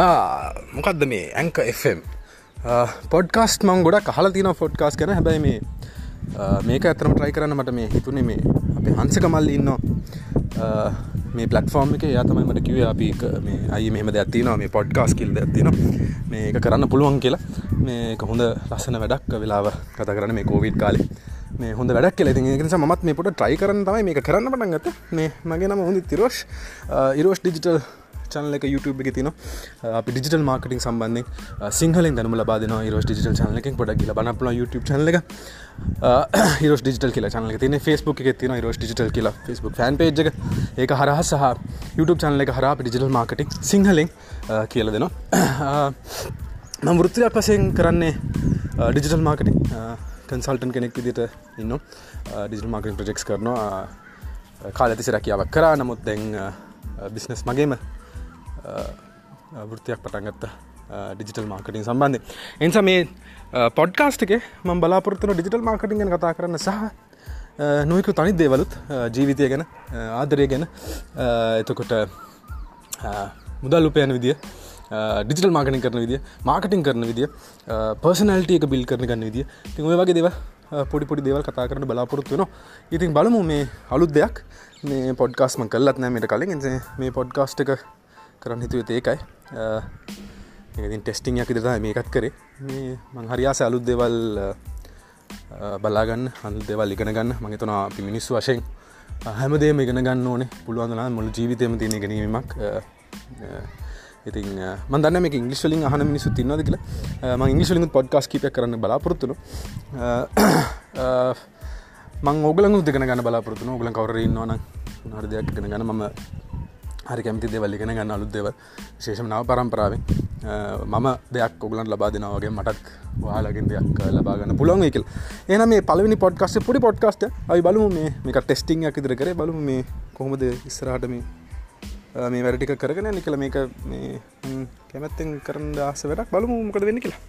මොකක්ද මේ ඇංක FM podcast මං ගොඩක් කහල තින ෆොඩ්කාස් කන හැබැයි මේ මේක ඇතරම ට්‍රයි කරන්න මට මේ හිතුනේ මේ අපේ හන්සක මල්ල ඉන්න මේ පලටෆෝර්ම් එක යතමයි මට කිවේ අපි මේ අයි මෙහම ඇතින මේ පොඩ්කාස් කිල්ද ඇතින මේක කරන්න පුළුවන් කියලා. මේක හොඳ ලස්සන වැඩක් වෙලාව කත කරන මේ කෝවිඩ් කාලේ. මේ හොඳ වැඩක් කියල. ති නිසා මත් මේ පොට ට්‍රයි කරන්න තමයි මේ කරන්න පටන් ගත මේ මගේ නම හොඳ තිරෝෂ් ඉරෝෂ් ඩිජිටල් චනල එක YouTube එක තින අපි ඩිජිටල් මාර්කටින් සම්බන්ධෙන් සිංහලෙන් දනම ලබාදන රෝස් ඩිජිටල් චනලකින් පොඩ කියල බනපල YouTube චනල එක. රෝස් ඩිජිටල් කියලා චනල තින ෆස්බුක් එක තින රෝස් ඩිජිටල් කියලා ෆස්බුක් ෆන් පේජ් එක. ඒක හරහ සහ YouTube චනල එක හරා ඩිජිටල් මාර්කටින් සිංහලෙන් කියල දෙනවා. මම වෘත්තියක් පසයෙන් කරන්නේ ඩිජිටල් මාර්කටින් කන්සල්ටන් කෙනෙක් විදිට ඉන්න ඩිජිටල් මාර්කටින් ප්‍රජෙක්ස් කරනවා. කාල ඇතිසි රැකියාවක් කරා. නමුත් දැන් බිස්නස් මගේම වෘතියක් පටන්ගත්ත ඩිජිටල් මාර්කටින් සම්බන්ධය එනිසා මේ පොඩ්කාස්ට එක ම බලාපොරත්තුන ඩිජිටල් මාර්කටින් ගැන කතා කරන්න සහ නොයකු තනි දේවලුත් ජීවිතය ගැන ආදරය ගැන එතකොට මුදල් උපයන විදිිය ඩිජිටල් මාර්කටින් කරන විදිිය මාර්කටින් කරන විදිිය පර්සනල්ට එක බිල් කරන ගන්න විදිිය. ති ඔය වගේ දෙව පොඩි පොඩි දේවල් කතා කරන බලාපොරොත්තු වෙන ඉතින් බලමු මේ අලුත් දෙයක් මේ පොඩ්කාස්ම කල්ලත් නෑ මට කලින්. මේ පොඩ්කාස්ට එක කරන්න හිතුව ඒකයි. ඉතින් ටෙස්ටිං යකි දතා මේකත් කරේ. මේ මං හරියාස අලුත් දෙවල් බලාගන්න හල් දෙවල් ඉගෙන ගන්න. මගේතුනා අපි මිනිස්සු වශයෙන් හැමදේම ඉගෙන ගන්න ඕනේ. පුළුවන්දලා මුළු ජීවිතයම තියෙන ගැනීමක් ඉතින් මන්දන්න මේ ඉංගලිස්වලින් අහන මිනිසු තින්නද කියලා. ම ඉංගලිස්වලින් පොඩ්කාස් කිප කරන්න බලාපොරත්තුන මං ඔගලන් උදගෙන ගන්න බලාපොරත්තුන ඔගලන් කවරන්නවන හරි දෙයක් ගෙන ගන්න. ම හරි කැමති දෙවල් ඉගෙන ගන්න අලුත් දෙව ශේෂම නව පරම්පරාවෙන්. මම දෙයක් ඔගලන් ලබා දෙනවගේ මටත් වාලගෙන් දෙයක් ලබාගන්න පුළොන් එකල් එන මේ පලවනි පොඩ්කස්ට පුඩි පොඩ්කස්ට අයි බලමු මේ මේක ටෙස්ටිං ඉදිර කර. බලමු මේ කොහොමද ඉස්සරහට මේ මේ වැඩටික කරගෙන නිකළ මේක මේ කැමැත්තෙන් කරන්න ආස වැඩක්. බලමු මොකද වෙන්න කියලා.